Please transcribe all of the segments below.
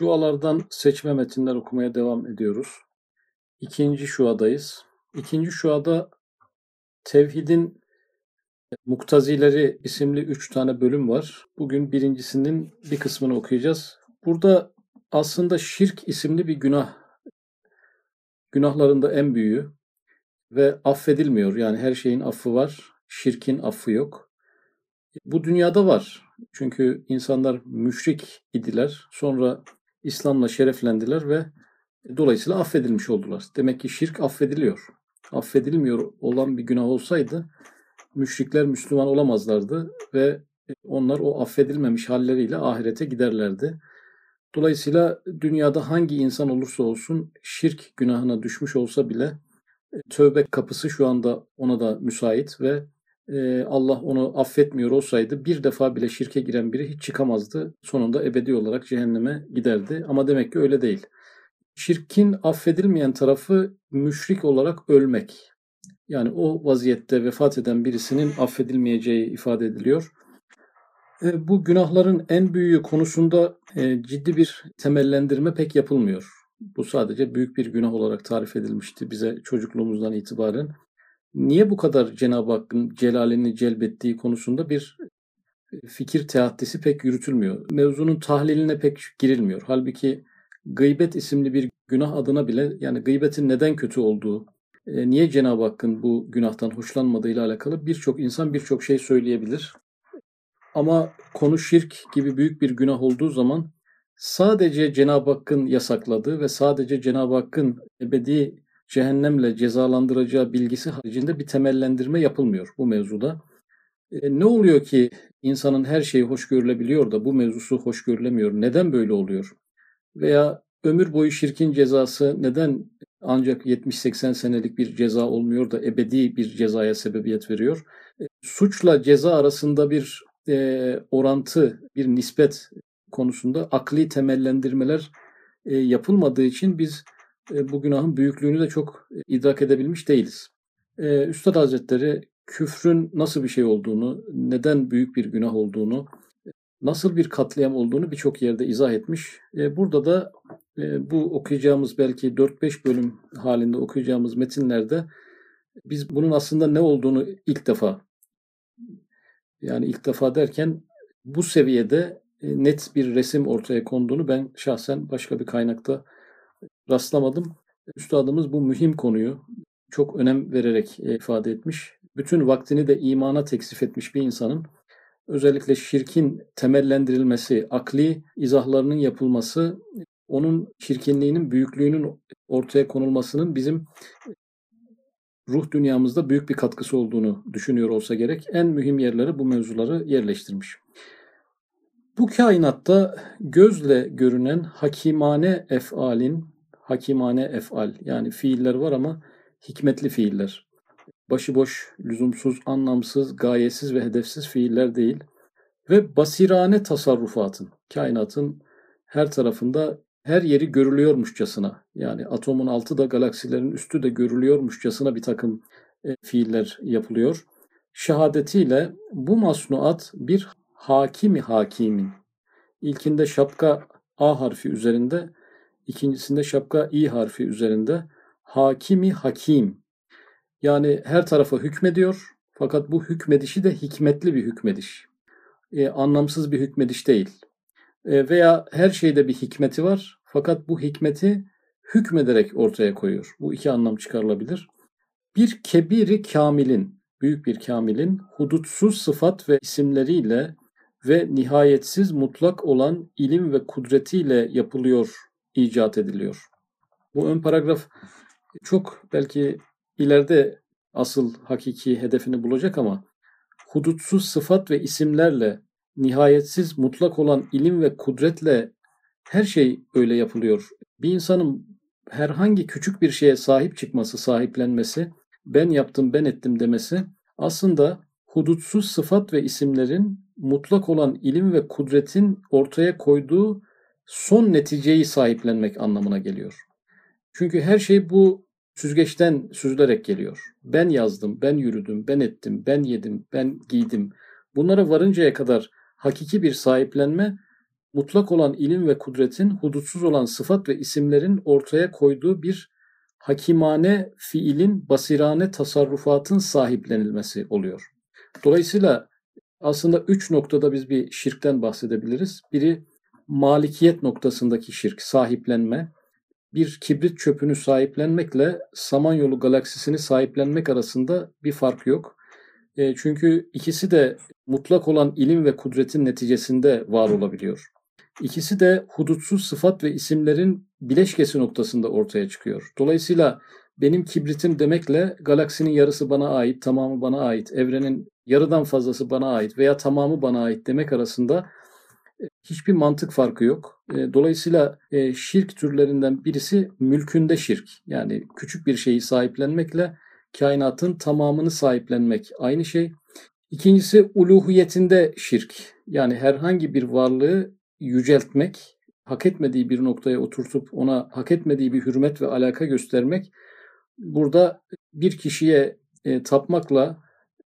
Şualardan seçme metinler okumaya devam ediyoruz. İkinci şuadayız. İkinci şuada Tevhidin Muktazileri isimli üç tane bölüm var. Bugün birincisinin bir kısmını okuyacağız. Burada aslında şirk isimli bir günah. Günahlarında en büyüğü ve affedilmiyor. Yani her şeyin affı var. Şirkin affı yok. Bu dünyada var. Çünkü insanlar müşrik idiler. Sonra İslam'la şereflendiler ve dolayısıyla affedilmiş oldular. Demek ki şirk affediliyor. Affedilmiyor olan bir günah olsaydı müşrikler Müslüman olamazlardı ve onlar o affedilmemiş halleriyle ahirete giderlerdi. Dolayısıyla dünyada hangi insan olursa olsun şirk günahına düşmüş olsa bile tövbe kapısı şu anda ona da müsait ve e, Allah onu affetmiyor olsaydı bir defa bile şirke giren biri hiç çıkamazdı. Sonunda ebedi olarak cehenneme giderdi. Ama demek ki öyle değil. Şirkin affedilmeyen tarafı müşrik olarak ölmek. Yani o vaziyette vefat eden birisinin affedilmeyeceği ifade ediliyor. E, bu günahların en büyüğü konusunda e, ciddi bir temellendirme pek yapılmıyor. Bu sadece büyük bir günah olarak tarif edilmişti bize çocukluğumuzdan itibaren niye bu kadar Cenab-ı Hakk'ın celalini celbettiği konusunda bir e, fikir teattisi pek yürütülmüyor. Mevzunun tahliline pek girilmiyor. Halbuki gıybet isimli bir günah adına bile yani gıybetin neden kötü olduğu, e, niye Cenab-ı Hakk'ın bu günahtan hoşlanmadığıyla alakalı birçok insan birçok şey söyleyebilir. Ama konu şirk gibi büyük bir günah olduğu zaman sadece Cenab-ı Hakk'ın yasakladığı ve sadece Cenab-ı Hakk'ın ebedi cehennemle cezalandıracağı bilgisi haricinde bir temellendirme yapılmıyor bu mevzuda. E, ne oluyor ki insanın her şeyi hoş görülebiliyor da bu mevzusu hoş görülemiyor? Neden böyle oluyor? Veya ömür boyu şirkin cezası neden ancak 70-80 senelik bir ceza olmuyor da ebedi bir cezaya sebebiyet veriyor? E, suçla ceza arasında bir e, orantı, bir nispet konusunda akli temellendirmeler e, yapılmadığı için biz bu günahın büyüklüğünü de çok e, idrak edebilmiş değiliz. E, Üstad Hazretleri küfrün nasıl bir şey olduğunu, neden büyük bir günah olduğunu, nasıl bir katliam olduğunu birçok yerde izah etmiş. Burada da bu okuyacağımız belki 4-5 bölüm halinde okuyacağımız metinlerde biz bunun aslında ne olduğunu ilk defa yani ilk defa derken bu seviyede net bir resim ortaya konduğunu ben şahsen başka bir kaynakta rastlamadım. Üstadımız bu mühim konuyu çok önem vererek e, ifade etmiş. Bütün vaktini de imana teksif etmiş bir insanın özellikle şirkin temellendirilmesi, akli izahlarının yapılması, onun şirkinliğinin büyüklüğünün ortaya konulmasının bizim ruh dünyamızda büyük bir katkısı olduğunu düşünüyor olsa gerek. En mühim yerlere bu mevzuları yerleştirmiş. Bu kainatta gözle görünen hakimane efalin hakimane efal yani fiiller var ama hikmetli fiiller. Başıboş, lüzumsuz, anlamsız, gayesiz ve hedefsiz fiiller değil. Ve basirane tasarrufatın, kainatın her tarafında her yeri görülüyormuşçasına yani atomun altı da galaksilerin üstü de görülüyormuşçasına bir takım e, fiiller yapılıyor. Şehadetiyle bu masnuat bir hakimi hakimin. İlkinde şapka A harfi üzerinde, İkincisinde şapka i harfi üzerinde hakimi hakim. Yani her tarafa hükmediyor fakat bu hükmedişi de hikmetli bir hükmediş. E, anlamsız bir hükmediş değil. E, veya her şeyde bir hikmeti var fakat bu hikmeti hükmederek ortaya koyuyor. Bu iki anlam çıkarılabilir. Bir kebiri kamilin, büyük bir kamilin hudutsuz sıfat ve isimleriyle ve nihayetsiz mutlak olan ilim ve kudretiyle yapılıyor icat ediliyor. Bu ön paragraf çok belki ileride asıl hakiki hedefini bulacak ama hudutsuz sıfat ve isimlerle nihayetsiz mutlak olan ilim ve kudretle her şey öyle yapılıyor. Bir insanın herhangi küçük bir şeye sahip çıkması, sahiplenmesi, ben yaptım, ben ettim demesi aslında hudutsuz sıfat ve isimlerin mutlak olan ilim ve kudretin ortaya koyduğu son neticeyi sahiplenmek anlamına geliyor. Çünkü her şey bu süzgeçten süzülerek geliyor. Ben yazdım, ben yürüdüm, ben ettim, ben yedim, ben giydim. Bunlara varıncaya kadar hakiki bir sahiplenme mutlak olan ilim ve kudretin hudutsuz olan sıfat ve isimlerin ortaya koyduğu bir hakimane fiilin basirane tasarrufatın sahiplenilmesi oluyor. Dolayısıyla aslında üç noktada biz bir şirkten bahsedebiliriz. Biri malikiyet noktasındaki şirk, sahiplenme. Bir kibrit çöpünü sahiplenmekle Samanyolu galaksisini sahiplenmek arasında bir fark yok. E, çünkü ikisi de mutlak olan ilim ve kudretin neticesinde var olabiliyor. İkisi de hudutsuz sıfat ve isimlerin bileşkesi noktasında ortaya çıkıyor. Dolayısıyla benim kibritim demekle galaksinin yarısı bana ait, tamamı bana ait, evrenin yarıdan fazlası bana ait veya tamamı bana ait demek arasında hiçbir mantık farkı yok. E, dolayısıyla e, şirk türlerinden birisi mülkünde şirk. Yani küçük bir şeyi sahiplenmekle kainatın tamamını sahiplenmek aynı şey. İkincisi uluhiyetinde şirk. Yani herhangi bir varlığı yüceltmek, hak etmediği bir noktaya oturtup ona hak etmediği bir hürmet ve alaka göstermek burada bir kişiye e, tapmakla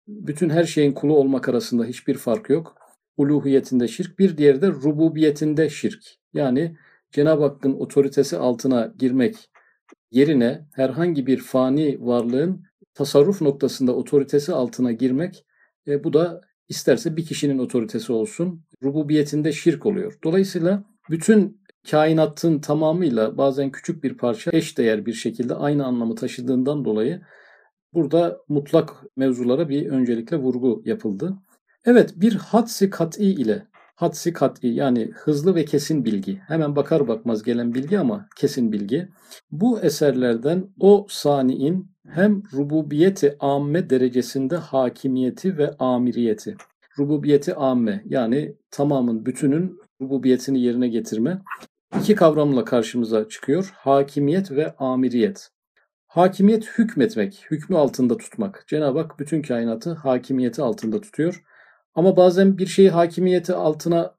bütün her şeyin kulu olmak arasında hiçbir fark yok. Uluhiyetinde şirk. Bir diğeri de rububiyetinde şirk. Yani Cenab-ı Hakk'ın otoritesi altına girmek yerine herhangi bir fani varlığın tasarruf noktasında otoritesi altına girmek e, bu da isterse bir kişinin otoritesi olsun rububiyetinde şirk oluyor. Dolayısıyla bütün kainatın tamamıyla bazen küçük bir parça eş değer bir şekilde aynı anlamı taşıdığından dolayı burada mutlak mevzulara bir öncelikle vurgu yapıldı. Evet bir hadsi kat'i ile hadsi kat'i yani hızlı ve kesin bilgi hemen bakar bakmaz gelen bilgi ama kesin bilgi bu eserlerden o saniin hem rububiyeti amme derecesinde hakimiyeti ve amiriyeti rububiyeti amme yani tamamın bütünün rububiyetini yerine getirme iki kavramla karşımıza çıkıyor. Hakimiyet ve amiriyet. Hakimiyet hükmetmek, hükmü altında tutmak. Cenab-ı Hak bütün kainatı hakimiyeti altında tutuyor. Ama bazen bir şeyi hakimiyeti altına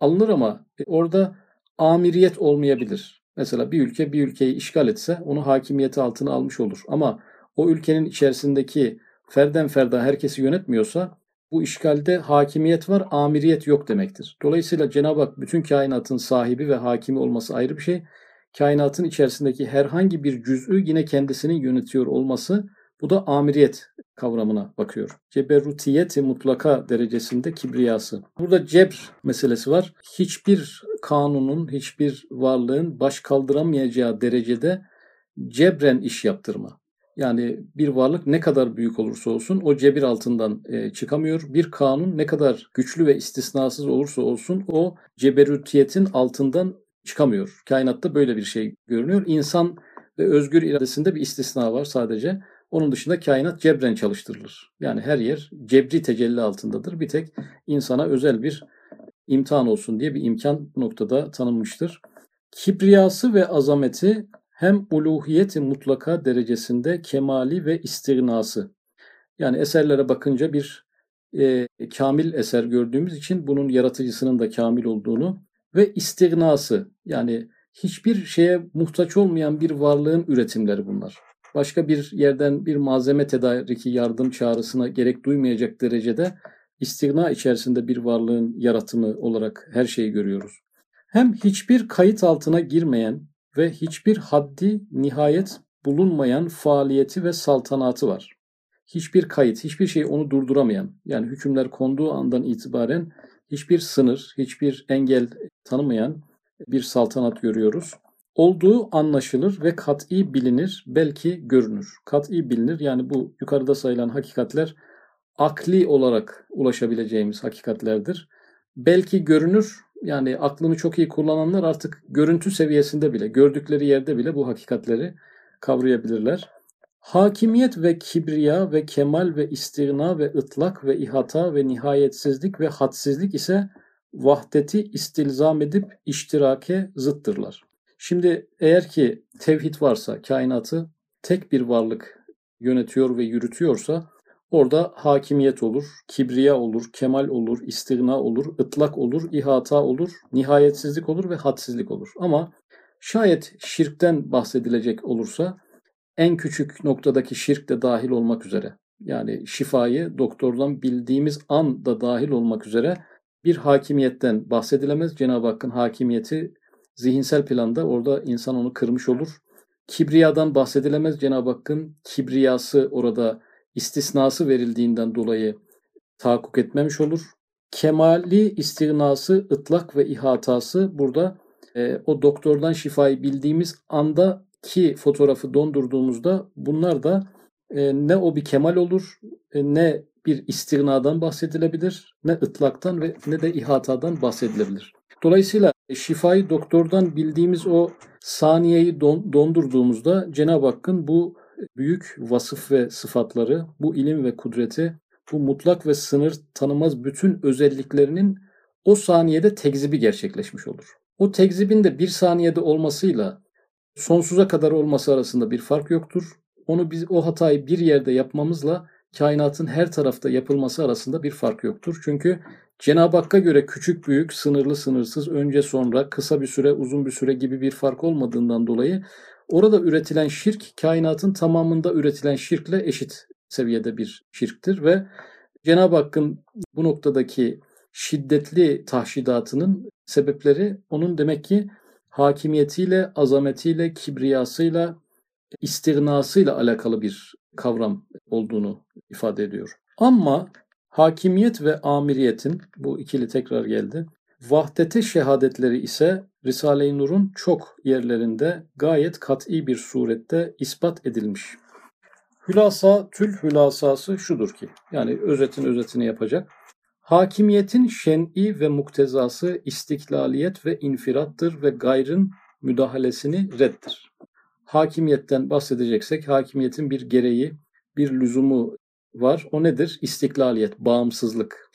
alınır ama orada amiriyet olmayabilir. Mesela bir ülke bir ülkeyi işgal etse onu hakimiyeti altına almış olur. Ama o ülkenin içerisindeki ferden ferda herkesi yönetmiyorsa bu işgalde hakimiyet var, amiriyet yok demektir. Dolayısıyla Cenab-ı Hak bütün kainatın sahibi ve hakimi olması ayrı bir şey. Kainatın içerisindeki herhangi bir cüz'ü yine kendisini yönetiyor olması bu da amiriyet kavramına bakıyor. Ceberrutiyeti mutlaka derecesinde kibriyası. Burada cebr meselesi var. Hiçbir kanunun, hiçbir varlığın baş kaldıramayacağı derecede cebren iş yaptırma. Yani bir varlık ne kadar büyük olursa olsun o cebir altından e, çıkamıyor. Bir kanun ne kadar güçlü ve istisnasız olursa olsun o ceberütiyetin altından çıkamıyor. Kainatta böyle bir şey görünüyor. İnsan ve özgür iradesinde bir istisna var sadece. Onun dışında kainat cebren çalıştırılır. Yani her yer cebri tecelli altındadır. Bir tek insana özel bir imtihan olsun diye bir imkan noktada tanınmıştır. Kibriyası ve azameti hem uluhiyeti mutlaka derecesinde kemali ve istirnası. Yani eserlere bakınca bir e, kamil eser gördüğümüz için bunun yaratıcısının da kamil olduğunu ve istirnası yani hiçbir şeye muhtaç olmayan bir varlığın üretimleri bunlar. Başka bir yerden bir malzeme tedariki yardım çağrısına gerek duymayacak derecede istigna içerisinde bir varlığın yaratımı olarak her şeyi görüyoruz. Hem hiçbir kayıt altına girmeyen ve hiçbir haddi nihayet bulunmayan faaliyeti ve saltanatı var. Hiçbir kayıt, hiçbir şey onu durduramayan, yani hükümler konduğu andan itibaren hiçbir sınır, hiçbir engel tanımayan bir saltanat görüyoruz. Olduğu anlaşılır ve kat'i bilinir, belki görünür. Kat'i bilinir yani bu yukarıda sayılan hakikatler akli olarak ulaşabileceğimiz hakikatlerdir. Belki görünür yani aklını çok iyi kullananlar artık görüntü seviyesinde bile, gördükleri yerde bile bu hakikatleri kavrayabilirler. Hakimiyet ve kibriya ve kemal ve istigna ve ıtlak ve ihata ve nihayetsizlik ve hadsizlik ise vahdeti istilzam edip iştirake zıttırlar. Şimdi eğer ki tevhid varsa, kainatı tek bir varlık yönetiyor ve yürütüyorsa Orada hakimiyet olur, kibriya olur, kemal olur, istigna olur, ıtlak olur, ihata olur, nihayetsizlik olur ve hadsizlik olur. Ama şayet şirkten bahsedilecek olursa en küçük noktadaki şirk de dahil olmak üzere yani şifayı doktordan bildiğimiz an da dahil olmak üzere bir hakimiyetten bahsedilemez. Cenab-ı Hakk'ın hakimiyeti zihinsel planda orada insan onu kırmış olur. Kibriyadan bahsedilemez. Cenab-ı Hakk'ın kibriyası orada istisnası verildiğinden dolayı tahakkuk etmemiş olur. Kemali istirnası, ıtlak ve ihatası burada e, o doktordan şifayı bildiğimiz andaki fotoğrafı dondurduğumuzda bunlar da e, ne o bir kemal olur e, ne bir istirnadan bahsedilebilir ne ıtlaktan ve ne de ihatadan bahsedilebilir. Dolayısıyla şifayı doktordan bildiğimiz o saniyeyi don, dondurduğumuzda Cenab-ı Hakk'ın bu büyük vasıf ve sıfatları, bu ilim ve kudreti, bu mutlak ve sınır tanımaz bütün özelliklerinin o saniyede tekzibi gerçekleşmiş olur. O tekzibin de bir saniyede olmasıyla sonsuza kadar olması arasında bir fark yoktur. Onu biz o hatayı bir yerde yapmamızla kainatın her tarafta yapılması arasında bir fark yoktur. Çünkü Cenab-ı Hakk'a göre küçük büyük, sınırlı sınırsız, önce sonra, kısa bir süre, uzun bir süre gibi bir fark olmadığından dolayı orada üretilen şirk kainatın tamamında üretilen şirkle eşit seviyede bir şirktir ve Cenab-ı Hakk'ın bu noktadaki şiddetli tahşidatının sebepleri onun demek ki hakimiyetiyle, azametiyle, kibriyasıyla, istirnasıyla alakalı bir kavram olduğunu ifade ediyor. Ama hakimiyet ve amiriyetin, bu ikili tekrar geldi, vahdete şehadetleri ise Risale-i Nur'un çok yerlerinde gayet kat'i bir surette ispat edilmiş. Hülasa, tül hülasası şudur ki, yani özetin özetini yapacak. Hakimiyetin şen'i ve muktezası istiklaliyet ve infirattır ve gayrın müdahalesini reddir. Hakimiyetten bahsedeceksek hakimiyetin bir gereği, bir lüzumu var. O nedir? İstiklaliyet, bağımsızlık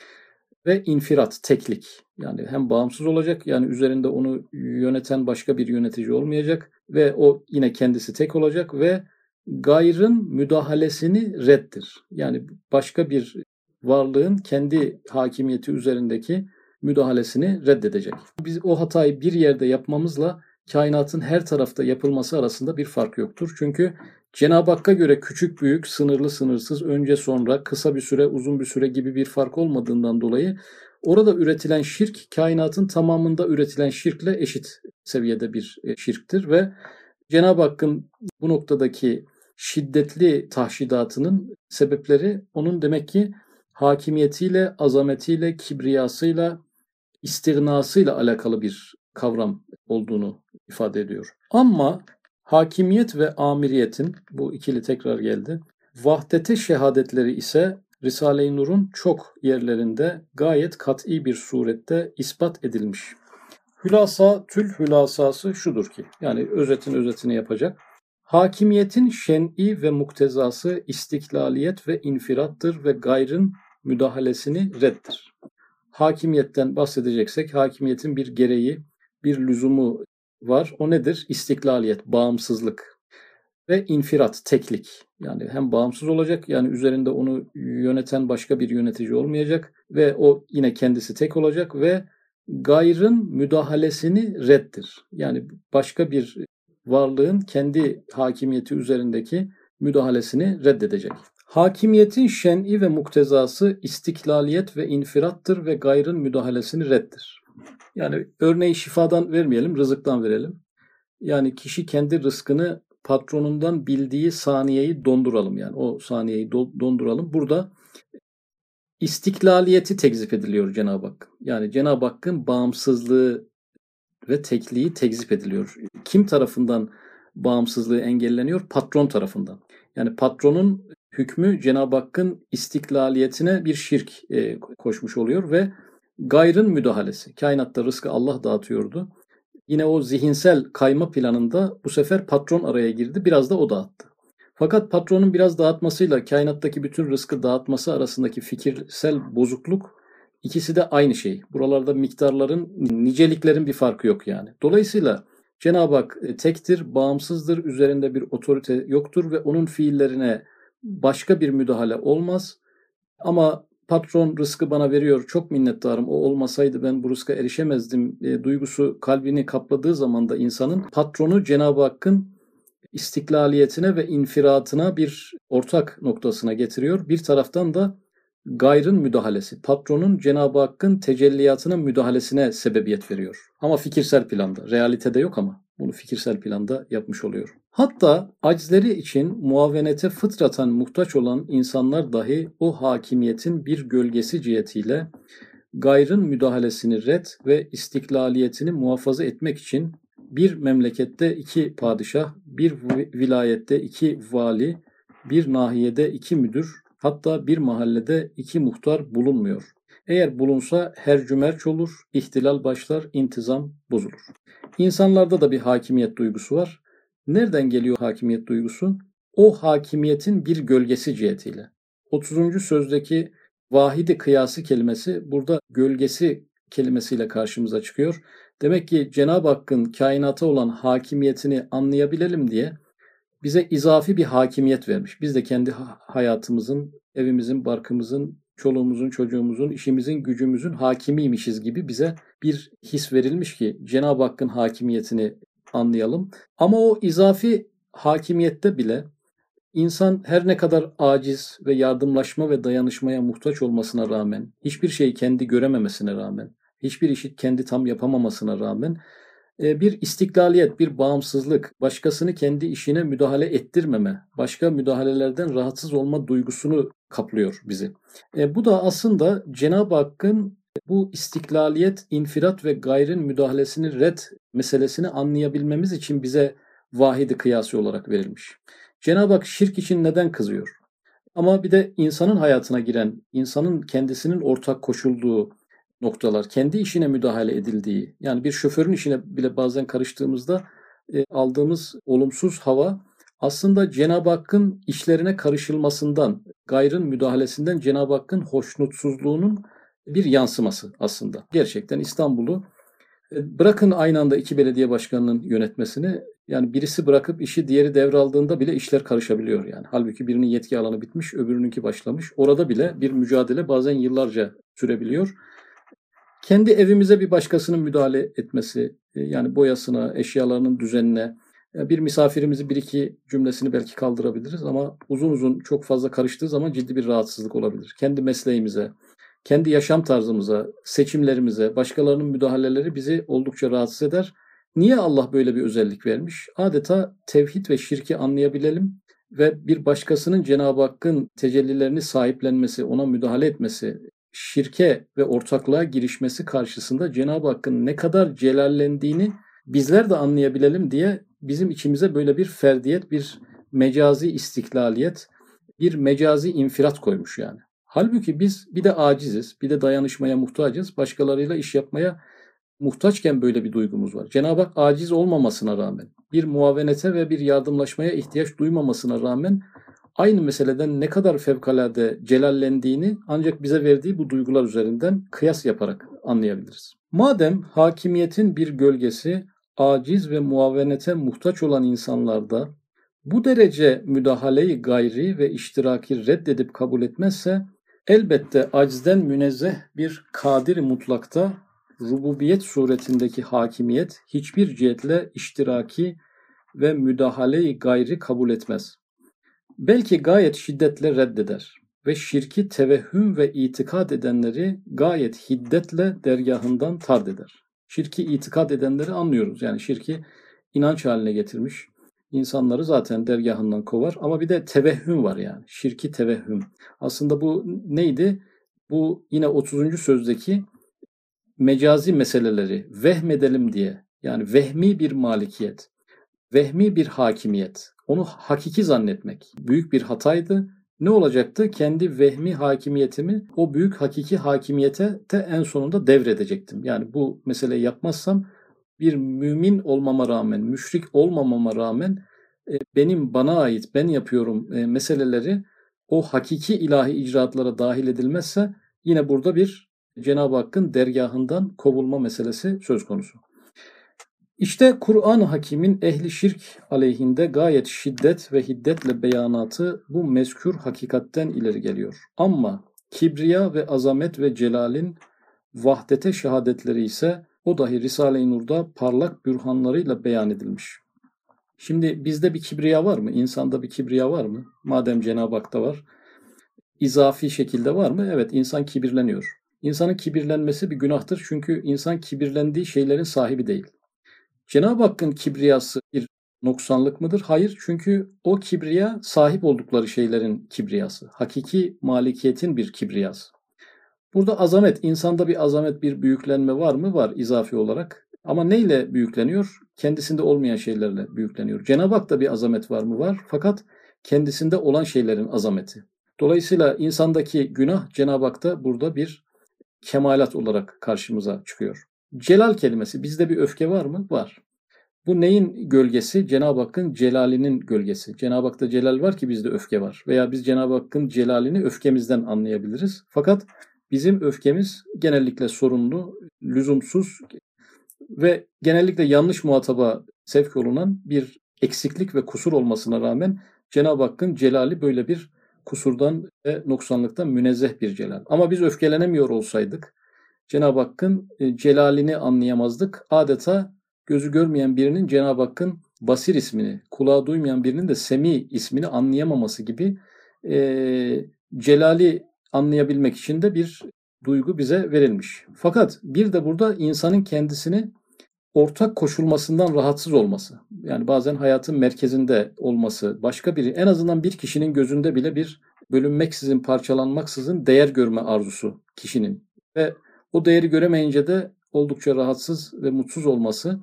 ve infirat, teklik. Yani hem bağımsız olacak yani üzerinde onu yöneten başka bir yönetici olmayacak ve o yine kendisi tek olacak ve gayrın müdahalesini reddir. Yani başka bir varlığın kendi hakimiyeti üzerindeki müdahalesini reddedecek. Biz o hatayı bir yerde yapmamızla kainatın her tarafta yapılması arasında bir fark yoktur. Çünkü Cenab-ı Hakk'a göre küçük büyük, sınırlı sınırsız, önce sonra, kısa bir süre, uzun bir süre gibi bir fark olmadığından dolayı orada üretilen şirk kainatın tamamında üretilen şirkle eşit seviyede bir e, şirktir ve Cenab-ı Hakk'ın bu noktadaki şiddetli tahşidatının sebepleri onun demek ki hakimiyetiyle, azametiyle, kibriyasıyla, istirnasıyla alakalı bir kavram olduğunu ifade ediyor. Ama hakimiyet ve amiriyetin, bu ikili tekrar geldi, vahdete şehadetleri ise Risale-i Nur'un çok yerlerinde gayet kat'i bir surette ispat edilmiş. Hülasa, tül hülasası şudur ki, yani özetin özetini yapacak. Hakimiyetin şen'i ve muktezası istiklaliyet ve infirattır ve gayrın müdahalesini reddir. Hakimiyetten bahsedeceksek hakimiyetin bir gereği, bir lüzumu var. O nedir? İstiklaliyet, bağımsızlık ve infirat, teklik. Yani hem bağımsız olacak yani üzerinde onu yöneten başka bir yönetici olmayacak ve o yine kendisi tek olacak ve gayrın müdahalesini reddir. Yani başka bir varlığın kendi hakimiyeti üzerindeki müdahalesini reddedecek. Hakimiyetin şen'i ve muktezası istiklaliyet ve infirattır ve gayrın müdahalesini reddir. Yani örneği şifadan vermeyelim, rızıktan verelim. Yani kişi kendi rızkını patronundan bildiği saniyeyi donduralım yani o saniyeyi donduralım. Burada istiklaliyeti tekzip ediliyor Cenab-ı Hak. Yani Cenab-ı Hakk'ın bağımsızlığı ve tekliği tekzip ediliyor. Kim tarafından bağımsızlığı engelleniyor? Patron tarafından. Yani patronun hükmü Cenab-ı Hakk'ın istiklaliyetine bir şirk e, koşmuş oluyor ve gayrın müdahalesi. Kainatta rızkı Allah dağıtıyordu. Yine o zihinsel kayma planında bu sefer patron araya girdi. Biraz da o dağıttı. Fakat patronun biraz dağıtmasıyla kainattaki bütün rızkı dağıtması arasındaki fikirsel bozukluk ikisi de aynı şey. Buralarda miktarların, niceliklerin bir farkı yok yani. Dolayısıyla Cenab-ı Hak e, tektir, bağımsızdır, üzerinde bir otorite yoktur ve onun fiillerine başka bir müdahale olmaz. Ama patron rızkı bana veriyor çok minnettarım o olmasaydı ben bu rızka erişemezdim e, duygusu kalbini kapladığı zaman da insanın patronu Cenab-ı Hakk'ın istiklaliyetine ve infiratına bir ortak noktasına getiriyor. Bir taraftan da gayrın müdahalesi, patronun Cenab-ı Hakk'ın tecelliyatına müdahalesine sebebiyet veriyor. Ama fikirsel planda, realitede yok ama bunu fikirsel planda yapmış oluyor. Hatta acizleri için muavenete fıtratan muhtaç olan insanlar dahi o hakimiyetin bir gölgesi cihetiyle gayrın müdahalesini red ve istiklaliyetini muhafaza etmek için bir memlekette iki padişah, bir vilayette iki vali, bir nahiyede iki müdür, hatta bir mahallede iki muhtar bulunmuyor. Eğer bulunsa her cümerç olur, ihtilal başlar, intizam bozulur. İnsanlarda da bir hakimiyet duygusu var. Nereden geliyor hakimiyet duygusu? O hakimiyetin bir gölgesi cihetiyle. 30. sözdeki vahidi kıyası kelimesi burada gölgesi kelimesiyle karşımıza çıkıyor. Demek ki Cenab-ı Hakk'ın kainata olan hakimiyetini anlayabilelim diye bize izafi bir hakimiyet vermiş. Biz de kendi hayatımızın, evimizin, barkımızın, çoluğumuzun, çocuğumuzun, işimizin, gücümüzün hakimiymişiz gibi bize bir his verilmiş ki Cenab-ı Hakk'ın hakimiyetini anlayalım. Ama o izafi hakimiyette bile insan her ne kadar aciz ve yardımlaşma ve dayanışmaya muhtaç olmasına rağmen, hiçbir şeyi kendi görememesine rağmen, hiçbir işi kendi tam yapamamasına rağmen e, bir istiklaliyet, bir bağımsızlık, başkasını kendi işine müdahale ettirmeme, başka müdahalelerden rahatsız olma duygusunu kaplıyor bizi. E, bu da aslında Cenab-ı Hakk'ın bu istiklaliyet, infirat ve gayrın müdahalesini red meselesini anlayabilmemiz için bize vahidi kıyası olarak verilmiş. Cenab-ı Hak şirk için neden kızıyor? Ama bir de insanın hayatına giren, insanın kendisinin ortak koşulduğu, noktalar, kendi işine müdahale edildiği, yani bir şoförün işine bile bazen karıştığımızda e, aldığımız olumsuz hava aslında Cenab-ı Hakk'ın işlerine karışılmasından, gayrın müdahalesinden Cenab-ı Hakk'ın hoşnutsuzluğunun bir yansıması aslında. Gerçekten İstanbul'u e, bırakın aynı anda iki belediye başkanının yönetmesini yani birisi bırakıp işi diğeri devraldığında bile işler karışabiliyor yani. Halbuki birinin yetki alanı bitmiş, öbürününki başlamış. Orada bile bir mücadele bazen yıllarca sürebiliyor kendi evimize bir başkasının müdahale etmesi, e, yani boyasına, eşyalarının düzenine, e, bir misafirimizi bir iki cümlesini belki kaldırabiliriz ama uzun uzun çok fazla karıştığı zaman ciddi bir rahatsızlık olabilir. Kendi mesleğimize, kendi yaşam tarzımıza, seçimlerimize, başkalarının müdahaleleri bizi oldukça rahatsız eder. Niye Allah böyle bir özellik vermiş? Adeta tevhid ve şirki anlayabilelim ve bir başkasının Cenab-ı Hakk'ın tecellilerini sahiplenmesi, ona müdahale etmesi, şirke ve ortaklığa girişmesi karşısında Cenab-ı Hakk'ın ne kadar celallendiğini bizler de anlayabilelim diye bizim içimize böyle bir ferdiyet, bir mecazi istiklaliyet, bir mecazi infirat koymuş yani. Halbuki biz bir de aciziz, bir de dayanışmaya muhtacız. Başkalarıyla iş yapmaya muhtaçken böyle bir duygumuz var. Cenab-ı Hak aciz olmamasına rağmen, bir muavenete ve bir yardımlaşmaya ihtiyaç duymamasına rağmen aynı meseleden ne kadar fevkalade celallendiğini ancak bize verdiği bu duygular üzerinden kıyas yaparak anlayabiliriz. Madem hakimiyetin bir gölgesi aciz ve muavenete muhtaç olan insanlarda bu derece müdahaleyi gayri ve iştiraki reddedip kabul etmezse elbette acizden münezzeh bir kadir mutlakta rububiyet suretindeki hakimiyet hiçbir cihetle iştiraki ve müdahaleyi gayri kabul etmez. Belki gayet şiddetle reddeder ve şirki tevehhüm ve itikad edenleri gayet hiddetle dergahından tard eder. Şirki itikad edenleri anlıyoruz. Yani şirki inanç haline getirmiş. İnsanları zaten dergahından kovar ama bir de tevehhüm var yani. Şirki tevehhüm. Aslında bu neydi? Bu yine 30. sözdeki mecazi meseleleri vehmedelim diye yani vehmi bir malikiyet, vehmi bir hakimiyet, onu hakiki zannetmek büyük bir hataydı. Ne olacaktı? Kendi vehmi hakimiyetimi o büyük hakiki hakimiyete de en sonunda devredecektim. Yani bu meseleyi yapmazsam bir mümin olmama rağmen, müşrik olmamama rağmen e, benim bana ait, ben yapıyorum e, meseleleri o hakiki ilahi icraatlara dahil edilmezse yine burada bir Cenab-ı Hakk'ın dergahından kovulma meselesi söz konusu. İşte Kur'an-ı Hakim'in ehli şirk aleyhinde gayet şiddet ve hiddetle beyanatı bu mezkür hakikatten ileri geliyor. Ama kibriya ve azamet ve celalin vahdete şehadetleri ise o dahi Risale-i Nur'da parlak bürhanlarıyla beyan edilmiş. Şimdi bizde bir kibriya var mı? İnsanda bir kibriya var mı? Madem Cenab-ı Hak'ta var. izafi şekilde var mı? Evet insan kibirleniyor. İnsanın kibirlenmesi bir günahtır çünkü insan kibirlendiği şeylerin sahibi değil. Cenab-ı Hakk'ın kibriyası bir noksanlık mıdır? Hayır çünkü o kibriya sahip oldukları şeylerin kibriyası. Hakiki malikiyetin bir kibriyası. Burada azamet, insanda bir azamet, bir büyüklenme var mı? Var izafi olarak. Ama neyle büyükleniyor? Kendisinde olmayan şeylerle büyükleniyor. Cenab-ı Hak'ta bir azamet var mı? Var. Fakat kendisinde olan şeylerin azameti. Dolayısıyla insandaki günah Cenab-ı Hak'ta burada bir kemalat olarak karşımıza çıkıyor. Celal kelimesi bizde bir öfke var mı? Var. Bu neyin gölgesi? Cenab-ı Hakk'ın celalinin gölgesi. Cenab-ı Hak'ta celal var ki bizde öfke var. Veya biz Cenab-ı Hakk'ın celalini öfkemizden anlayabiliriz. Fakat bizim öfkemiz genellikle sorunlu, lüzumsuz ve genellikle yanlış muhataba sevk olunan bir eksiklik ve kusur olmasına rağmen Cenab-ı Hakk'ın celali böyle bir kusurdan ve noksanlıktan münezzeh bir celal. Ama biz öfkelenemiyor olsaydık Cenab-ı Hakk'ın e, celalini anlayamazdık. Adeta gözü görmeyen birinin Cenab-ı Hakk'ın basir ismini, kulağı duymayan birinin de semi ismini anlayamaması gibi e, celali anlayabilmek için de bir duygu bize verilmiş. Fakat bir de burada insanın kendisini ortak koşulmasından rahatsız olması. Yani bazen hayatın merkezinde olması, başka biri en azından bir kişinin gözünde bile bir bölünmeksizin, parçalanmaksızın değer görme arzusu kişinin. Ve o değeri göremeyince de oldukça rahatsız ve mutsuz olması.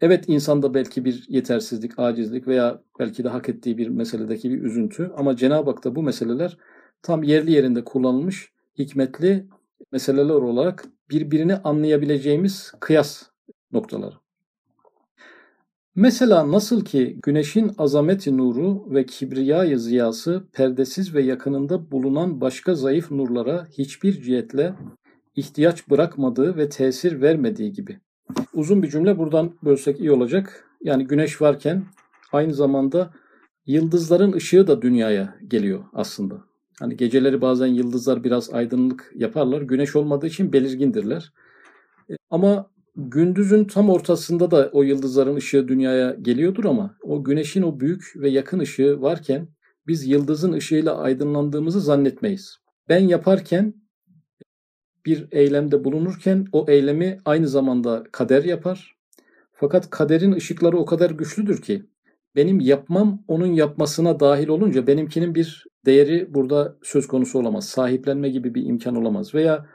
Evet insanda belki bir yetersizlik, acizlik veya belki de hak ettiği bir meseledeki bir üzüntü ama Cenab-ı Hak'ta bu meseleler tam yerli yerinde kullanılmış hikmetli meseleler olarak birbirini anlayabileceğimiz kıyas noktaları. Mesela nasıl ki güneşin azameti nuru ve kibriyayı ziyası perdesiz ve yakınında bulunan başka zayıf nurlara hiçbir cihetle ihtiyaç bırakmadığı ve tesir vermediği gibi. Uzun bir cümle buradan bölsek iyi olacak. Yani güneş varken aynı zamanda yıldızların ışığı da dünyaya geliyor aslında. Hani geceleri bazen yıldızlar biraz aydınlık yaparlar. Güneş olmadığı için belirgindirler. E, ama gündüzün tam ortasında da o yıldızların ışığı dünyaya geliyordur ama o güneşin o büyük ve yakın ışığı varken biz yıldızın ışığıyla aydınlandığımızı zannetmeyiz. Ben yaparken bir eylemde bulunurken o eylemi aynı zamanda kader yapar. Fakat kaderin ışıkları o kadar güçlüdür ki benim yapmam onun yapmasına dahil olunca benimkinin bir değeri burada söz konusu olamaz. Sahiplenme gibi bir imkan olamaz. Veya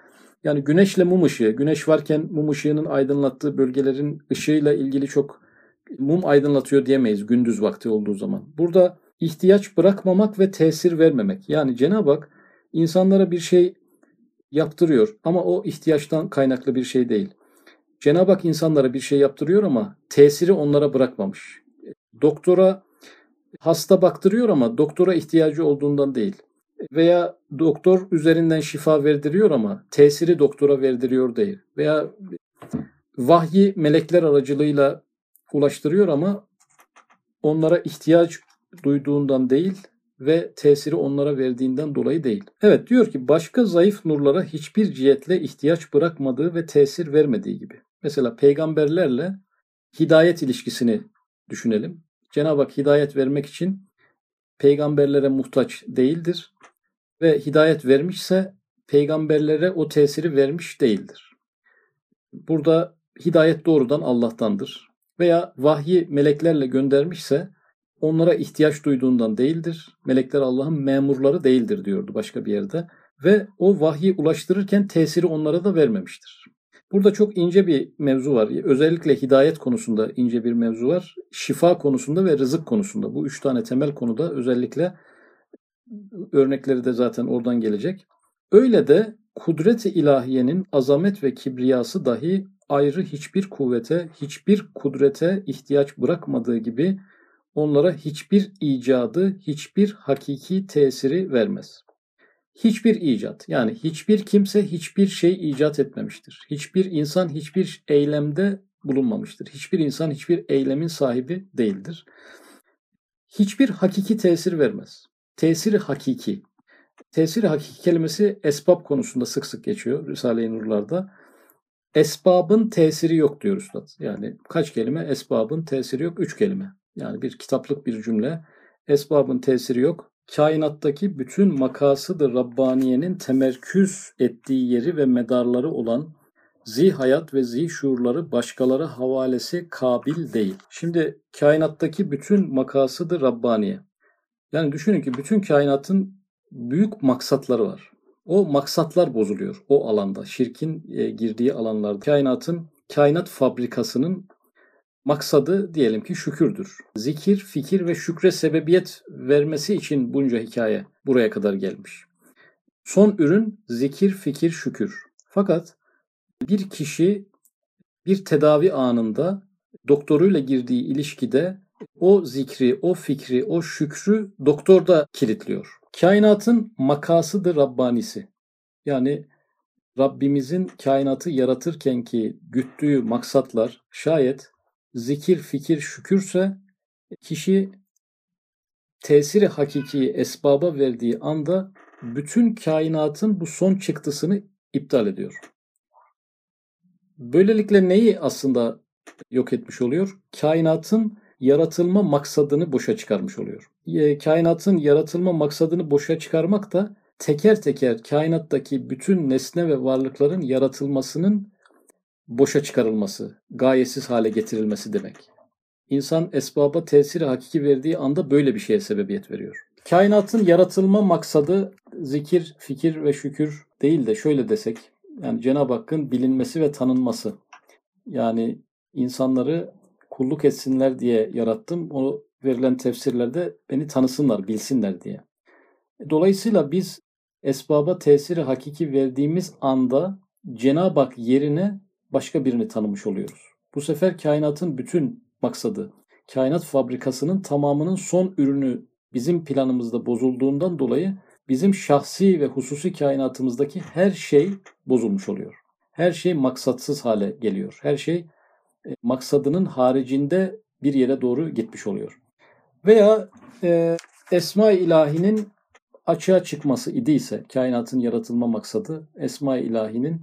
yani güneşle mum ışığı, güneş varken mum ışığının aydınlattığı bölgelerin ışığıyla ilgili çok mum aydınlatıyor diyemeyiz gündüz vakti olduğu zaman. Burada ihtiyaç bırakmamak ve tesir vermemek. Yani Cenab-ı Hak insanlara bir şey yaptırıyor ama o ihtiyaçtan kaynaklı bir şey değil. Cenab-ı Hak insanlara bir şey yaptırıyor ama tesiri onlara bırakmamış. Doktora hasta baktırıyor ama doktora ihtiyacı olduğundan değil. Veya doktor üzerinden şifa verdiriyor ama tesiri doktora verdiriyor değil. Veya vahyi melekler aracılığıyla ulaştırıyor ama onlara ihtiyaç duyduğundan değil ve tesiri onlara verdiğinden dolayı değil. Evet diyor ki başka zayıf nurlara hiçbir cihetle ihtiyaç bırakmadığı ve tesir vermediği gibi. Mesela peygamberlerle hidayet ilişkisini düşünelim. Cenab-ı Hak hidayet vermek için peygamberlere muhtaç değildir ve hidayet vermişse peygamberlere o tesiri vermiş değildir. Burada hidayet doğrudan Allah'tandır. Veya vahyi meleklerle göndermişse onlara ihtiyaç duyduğundan değildir. Melekler Allah'ın memurları değildir diyordu başka bir yerde. Ve o vahyi ulaştırırken tesiri onlara da vermemiştir. Burada çok ince bir mevzu var. Özellikle hidayet konusunda ince bir mevzu var. Şifa konusunda ve rızık konusunda. Bu üç tane temel konuda özellikle örnekleri de zaten oradan gelecek. Öyle de kudret-i ilahiyenin azamet ve kibriyası dahi ayrı hiçbir kuvvete, hiçbir kudrete ihtiyaç bırakmadığı gibi onlara hiçbir icadı, hiçbir hakiki tesiri vermez. Hiçbir icat yani hiçbir kimse hiçbir şey icat etmemiştir. Hiçbir insan hiçbir eylemde bulunmamıştır. Hiçbir insan hiçbir eylemin sahibi değildir. Hiçbir hakiki tesir vermez. Tesiri hakiki. Tesiri hakiki kelimesi esbab konusunda sık sık geçiyor Risale-i Nurlar'da. Esbabın tesiri yok diyor Üstad. Yani kaç kelime? Esbabın tesiri yok. Üç kelime. Yani bir kitaplık bir cümle. Esbabın tesiri yok. Kainattaki bütün makasıdır Rabbaniye'nin temerküz ettiği yeri ve medarları olan zi hayat ve zi şuurları başkaları havalesi kabil değil. Şimdi kainattaki bütün makasıdır Rabbaniye. Yani düşünün ki bütün kainatın büyük maksatları var. O maksatlar bozuluyor o alanda. Şirkin e, girdiği alanlarda. Kainatın, kainat fabrikasının maksadı diyelim ki şükürdür. Zikir, fikir ve şükre sebebiyet vermesi için bunca hikaye buraya kadar gelmiş. Son ürün zikir, fikir, şükür. Fakat bir kişi bir tedavi anında doktoruyla girdiği ilişkide o zikri, o fikri, o şükrü doktorda kilitliyor. Kainatın makasıdır Rabbanisi. Yani Rabbimizin kainatı yaratırken ki güttüğü maksatlar şayet zikir, fikir, şükürse kişi tesiri hakiki esbaba verdiği anda bütün kainatın bu son çıktısını iptal ediyor. Böylelikle neyi aslında yok etmiş oluyor? Kainatın yaratılma maksadını boşa çıkarmış oluyor. Kainatın yaratılma maksadını boşa çıkarmak da teker teker kainattaki bütün nesne ve varlıkların yaratılmasının boşa çıkarılması, gayesiz hale getirilmesi demek. İnsan esbaba tesiri hakiki verdiği anda böyle bir şeye sebebiyet veriyor. Kainatın yaratılma maksadı zikir, fikir ve şükür değil de şöyle desek, yani Cenab-ı Hakk'ın bilinmesi ve tanınması. Yani insanları kulluk etsinler diye yarattım. O verilen tefsirlerde beni tanısınlar, bilsinler diye. Dolayısıyla biz esbaba tesiri hakiki verdiğimiz anda Cenab-ı Hak yerine başka birini tanımış oluyoruz. Bu sefer kainatın bütün maksadı, kainat fabrikasının tamamının son ürünü bizim planımızda bozulduğundan dolayı bizim şahsi ve hususi kainatımızdaki her şey bozulmuş oluyor. Her şey maksatsız hale geliyor. Her şey e, maksadının haricinde bir yere doğru gitmiş oluyor. Veya e, Esma-i İlahi'nin açığa çıkması idiyse, kainatın yaratılma maksadı Esma-i İlahi'nin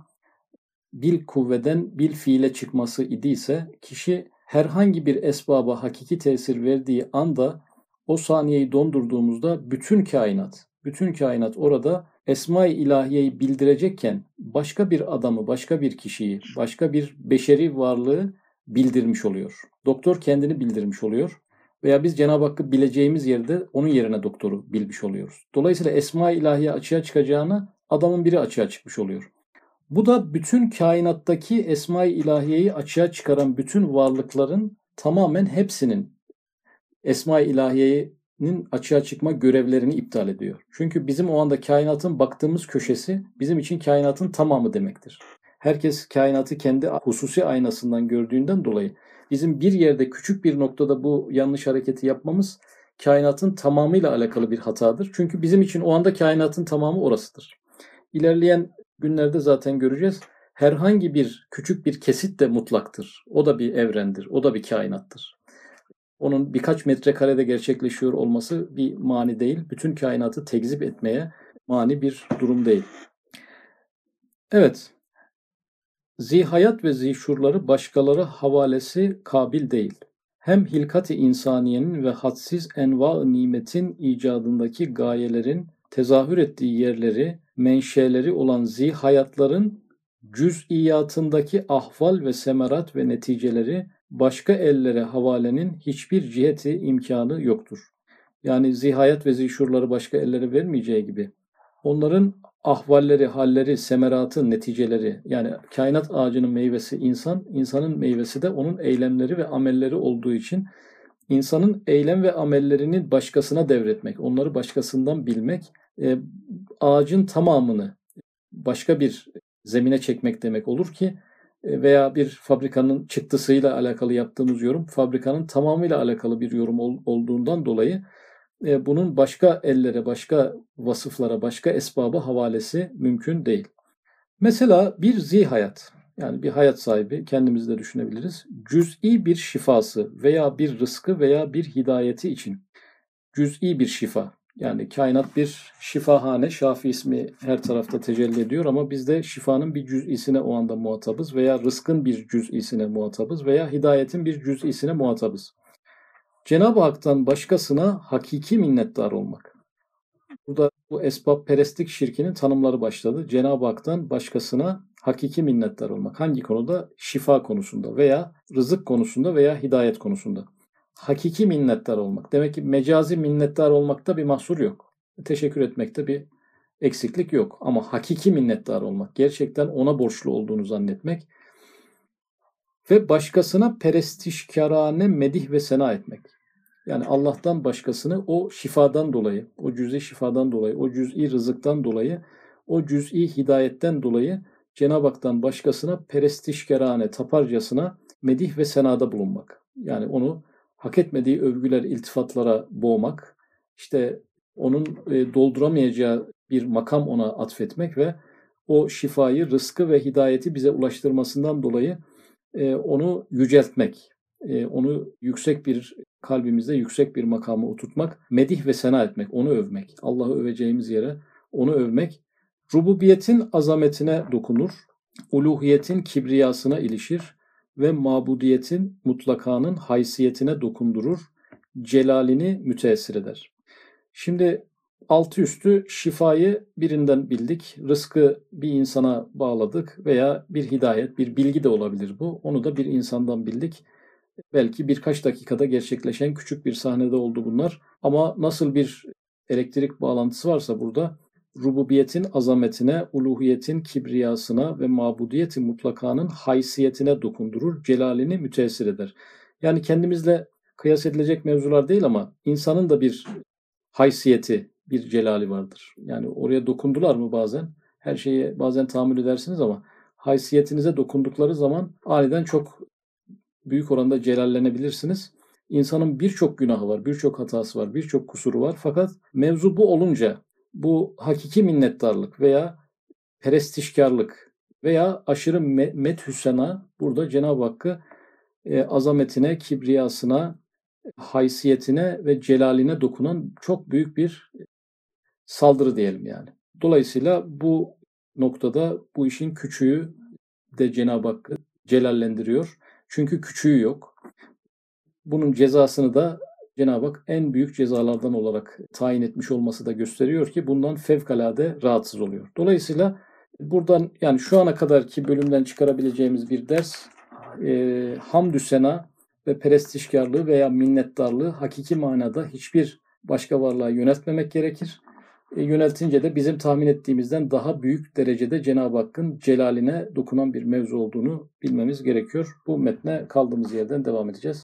bil kuvveden bil fiile çıkması idiyse, kişi herhangi bir esbaba hakiki tesir verdiği anda o saniyeyi dondurduğumuzda bütün kainat, bütün kainat orada Esma-i İlahiye'yi bildirecekken başka bir adamı, başka bir kişiyi, başka bir beşeri varlığı bildirmiş oluyor. Doktor kendini bildirmiş oluyor. Veya biz Cenab-ı Hakk'ı bileceğimiz yerde onun yerine doktoru bilmiş oluyoruz. Dolayısıyla Esma-i İlahiye açığa çıkacağına adamın biri açığa çıkmış oluyor. Bu da bütün kainattaki Esma-i İlahiye'yi açığa çıkaran bütün varlıkların tamamen hepsinin Esma-i İlahiye'nin açığa çıkma görevlerini iptal ediyor. Çünkü bizim o anda kainatın baktığımız köşesi bizim için kainatın tamamı demektir. Herkes kainatı kendi hususi aynasından gördüğünden dolayı bizim bir yerde küçük bir noktada bu yanlış hareketi yapmamız kainatın tamamıyla alakalı bir hatadır. Çünkü bizim için o anda kainatın tamamı orasıdır. İlerleyen günlerde zaten göreceğiz. Herhangi bir küçük bir kesit de mutlaktır. O da bir evrendir. O da bir kainattır. Onun birkaç metrekarede gerçekleşiyor olması bir mani değil. Bütün kainatı tekzip etmeye mani bir durum değil. Evet, Zihayat ve zişurları başkaları havalesi kabil değil. Hem hilkat-ı insaniyenin ve hadsiz enva nimetin icadındaki gayelerin tezahür ettiği yerleri, menşeleri olan zihayatların cüz'iyatındaki ahval ve semerat ve neticeleri başka ellere havalenin hiçbir ciheti imkanı yoktur. Yani zihayat ve zişurları başka ellere vermeyeceği gibi onların ahvalleri, halleri, semeratı, neticeleri yani kainat ağacının meyvesi insan, insanın meyvesi de onun eylemleri ve amelleri olduğu için insanın eylem ve amellerini başkasına devretmek, onları başkasından bilmek, e, ağacın tamamını başka bir zemine çekmek demek olur ki veya bir fabrikanın çıktısıyla alakalı yaptığımız yorum fabrikanın tamamıyla alakalı bir yorum olduğundan dolayı e, bunun başka ellere, başka vasıflara, başka esbaba havalesi mümkün değil. Mesela bir zihayat, yani bir hayat sahibi kendimizi de düşünebiliriz. Cüz'i bir şifası veya bir rızkı veya bir hidayeti için cüz'i bir şifa. Yani kainat bir şifahane, Şafi ismi her tarafta tecelli ediyor ama biz de şifanın bir cüz'isine o anda muhatabız veya rızkın bir cüz'isine muhatabız veya hidayetin bir cüz'isine muhatabız. Cenab-ı Hak'tan başkasına hakiki minnettar olmak. Burada bu esbab perestlik şirkinin tanımları başladı. Cenab-ı Hak'tan başkasına hakiki minnettar olmak. Hangi konuda? Şifa konusunda veya rızık konusunda veya hidayet konusunda. Hakiki minnettar olmak. Demek ki mecazi minnettar olmakta bir mahsur yok. Teşekkür etmekte bir eksiklik yok. Ama hakiki minnettar olmak, gerçekten ona borçlu olduğunu zannetmek ve başkasına perestişkarane medih ve sena etmek. Yani Allah'tan başkasını o şifadan dolayı, o cüz'i şifadan dolayı, o cüz'i rızıktan dolayı, o cüz'i hidayetten dolayı Cenab-ı Hak'tan başkasına perestişkerane, taparcasına medih ve senada bulunmak. Yani onu hak etmediği övgüler, iltifatlara boğmak, işte onun e, dolduramayacağı bir makam ona atfetmek ve o şifayı, rızkı ve hidayeti bize ulaştırmasından dolayı e, onu yüceltmek, e, onu yüksek bir kalbimizde yüksek bir makama oturtmak, medih ve sena etmek, onu övmek, Allah'ı öveceğimiz yere onu övmek, rububiyetin azametine dokunur, uluhiyetin kibriyasına ilişir ve mabudiyetin mutlakanın haysiyetine dokundurur, celalini müteessir eder. Şimdi altı üstü şifayı birinden bildik, rızkı bir insana bağladık veya bir hidayet, bir bilgi de olabilir bu. Onu da bir insandan bildik. Belki birkaç dakikada gerçekleşen küçük bir sahnede oldu bunlar. Ama nasıl bir elektrik bağlantısı varsa burada rububiyetin azametine, uluhiyetin kibriyasına ve mabudiyetin mutlakanın haysiyetine dokundurur, celalini müteessir eder. Yani kendimizle kıyas edilecek mevzular değil ama insanın da bir haysiyeti, bir celali vardır. Yani oraya dokundular mı bazen? Her şeye bazen tahammül edersiniz ama haysiyetinize dokundukları zaman aniden çok büyük oranda celallenebilirsiniz. İnsanın birçok günahı var, birçok hatası var, birçok kusuru var. Fakat mevzu bu olunca bu hakiki minnettarlık veya perestişkarlık veya aşırı methüsena burada Cenab-ı Hakk'ı e, azametine, kibriyasına, haysiyetine ve celaline dokunan çok büyük bir saldırı diyelim yani. Dolayısıyla bu noktada bu işin küçüğü de Cenab-ı Hakk'ı celallendiriyor. Çünkü küçüğü yok. Bunun cezasını da Cenab-ı Hak en büyük cezalardan olarak tayin etmiş olması da gösteriyor ki bundan fevkalade rahatsız oluyor. Dolayısıyla buradan yani şu ana kadarki bölümden çıkarabileceğimiz bir ders e, hamdü sena ve perestişkarlığı veya minnettarlığı hakiki manada hiçbir başka varlığa yöneltmemek gerekir. E, yöneltince de bizim tahmin ettiğimizden daha büyük derecede Cenab-ı Hakk'ın celaline dokunan bir mevzu olduğunu bilmemiz gerekiyor. Bu metne kaldığımız yerden devam edeceğiz.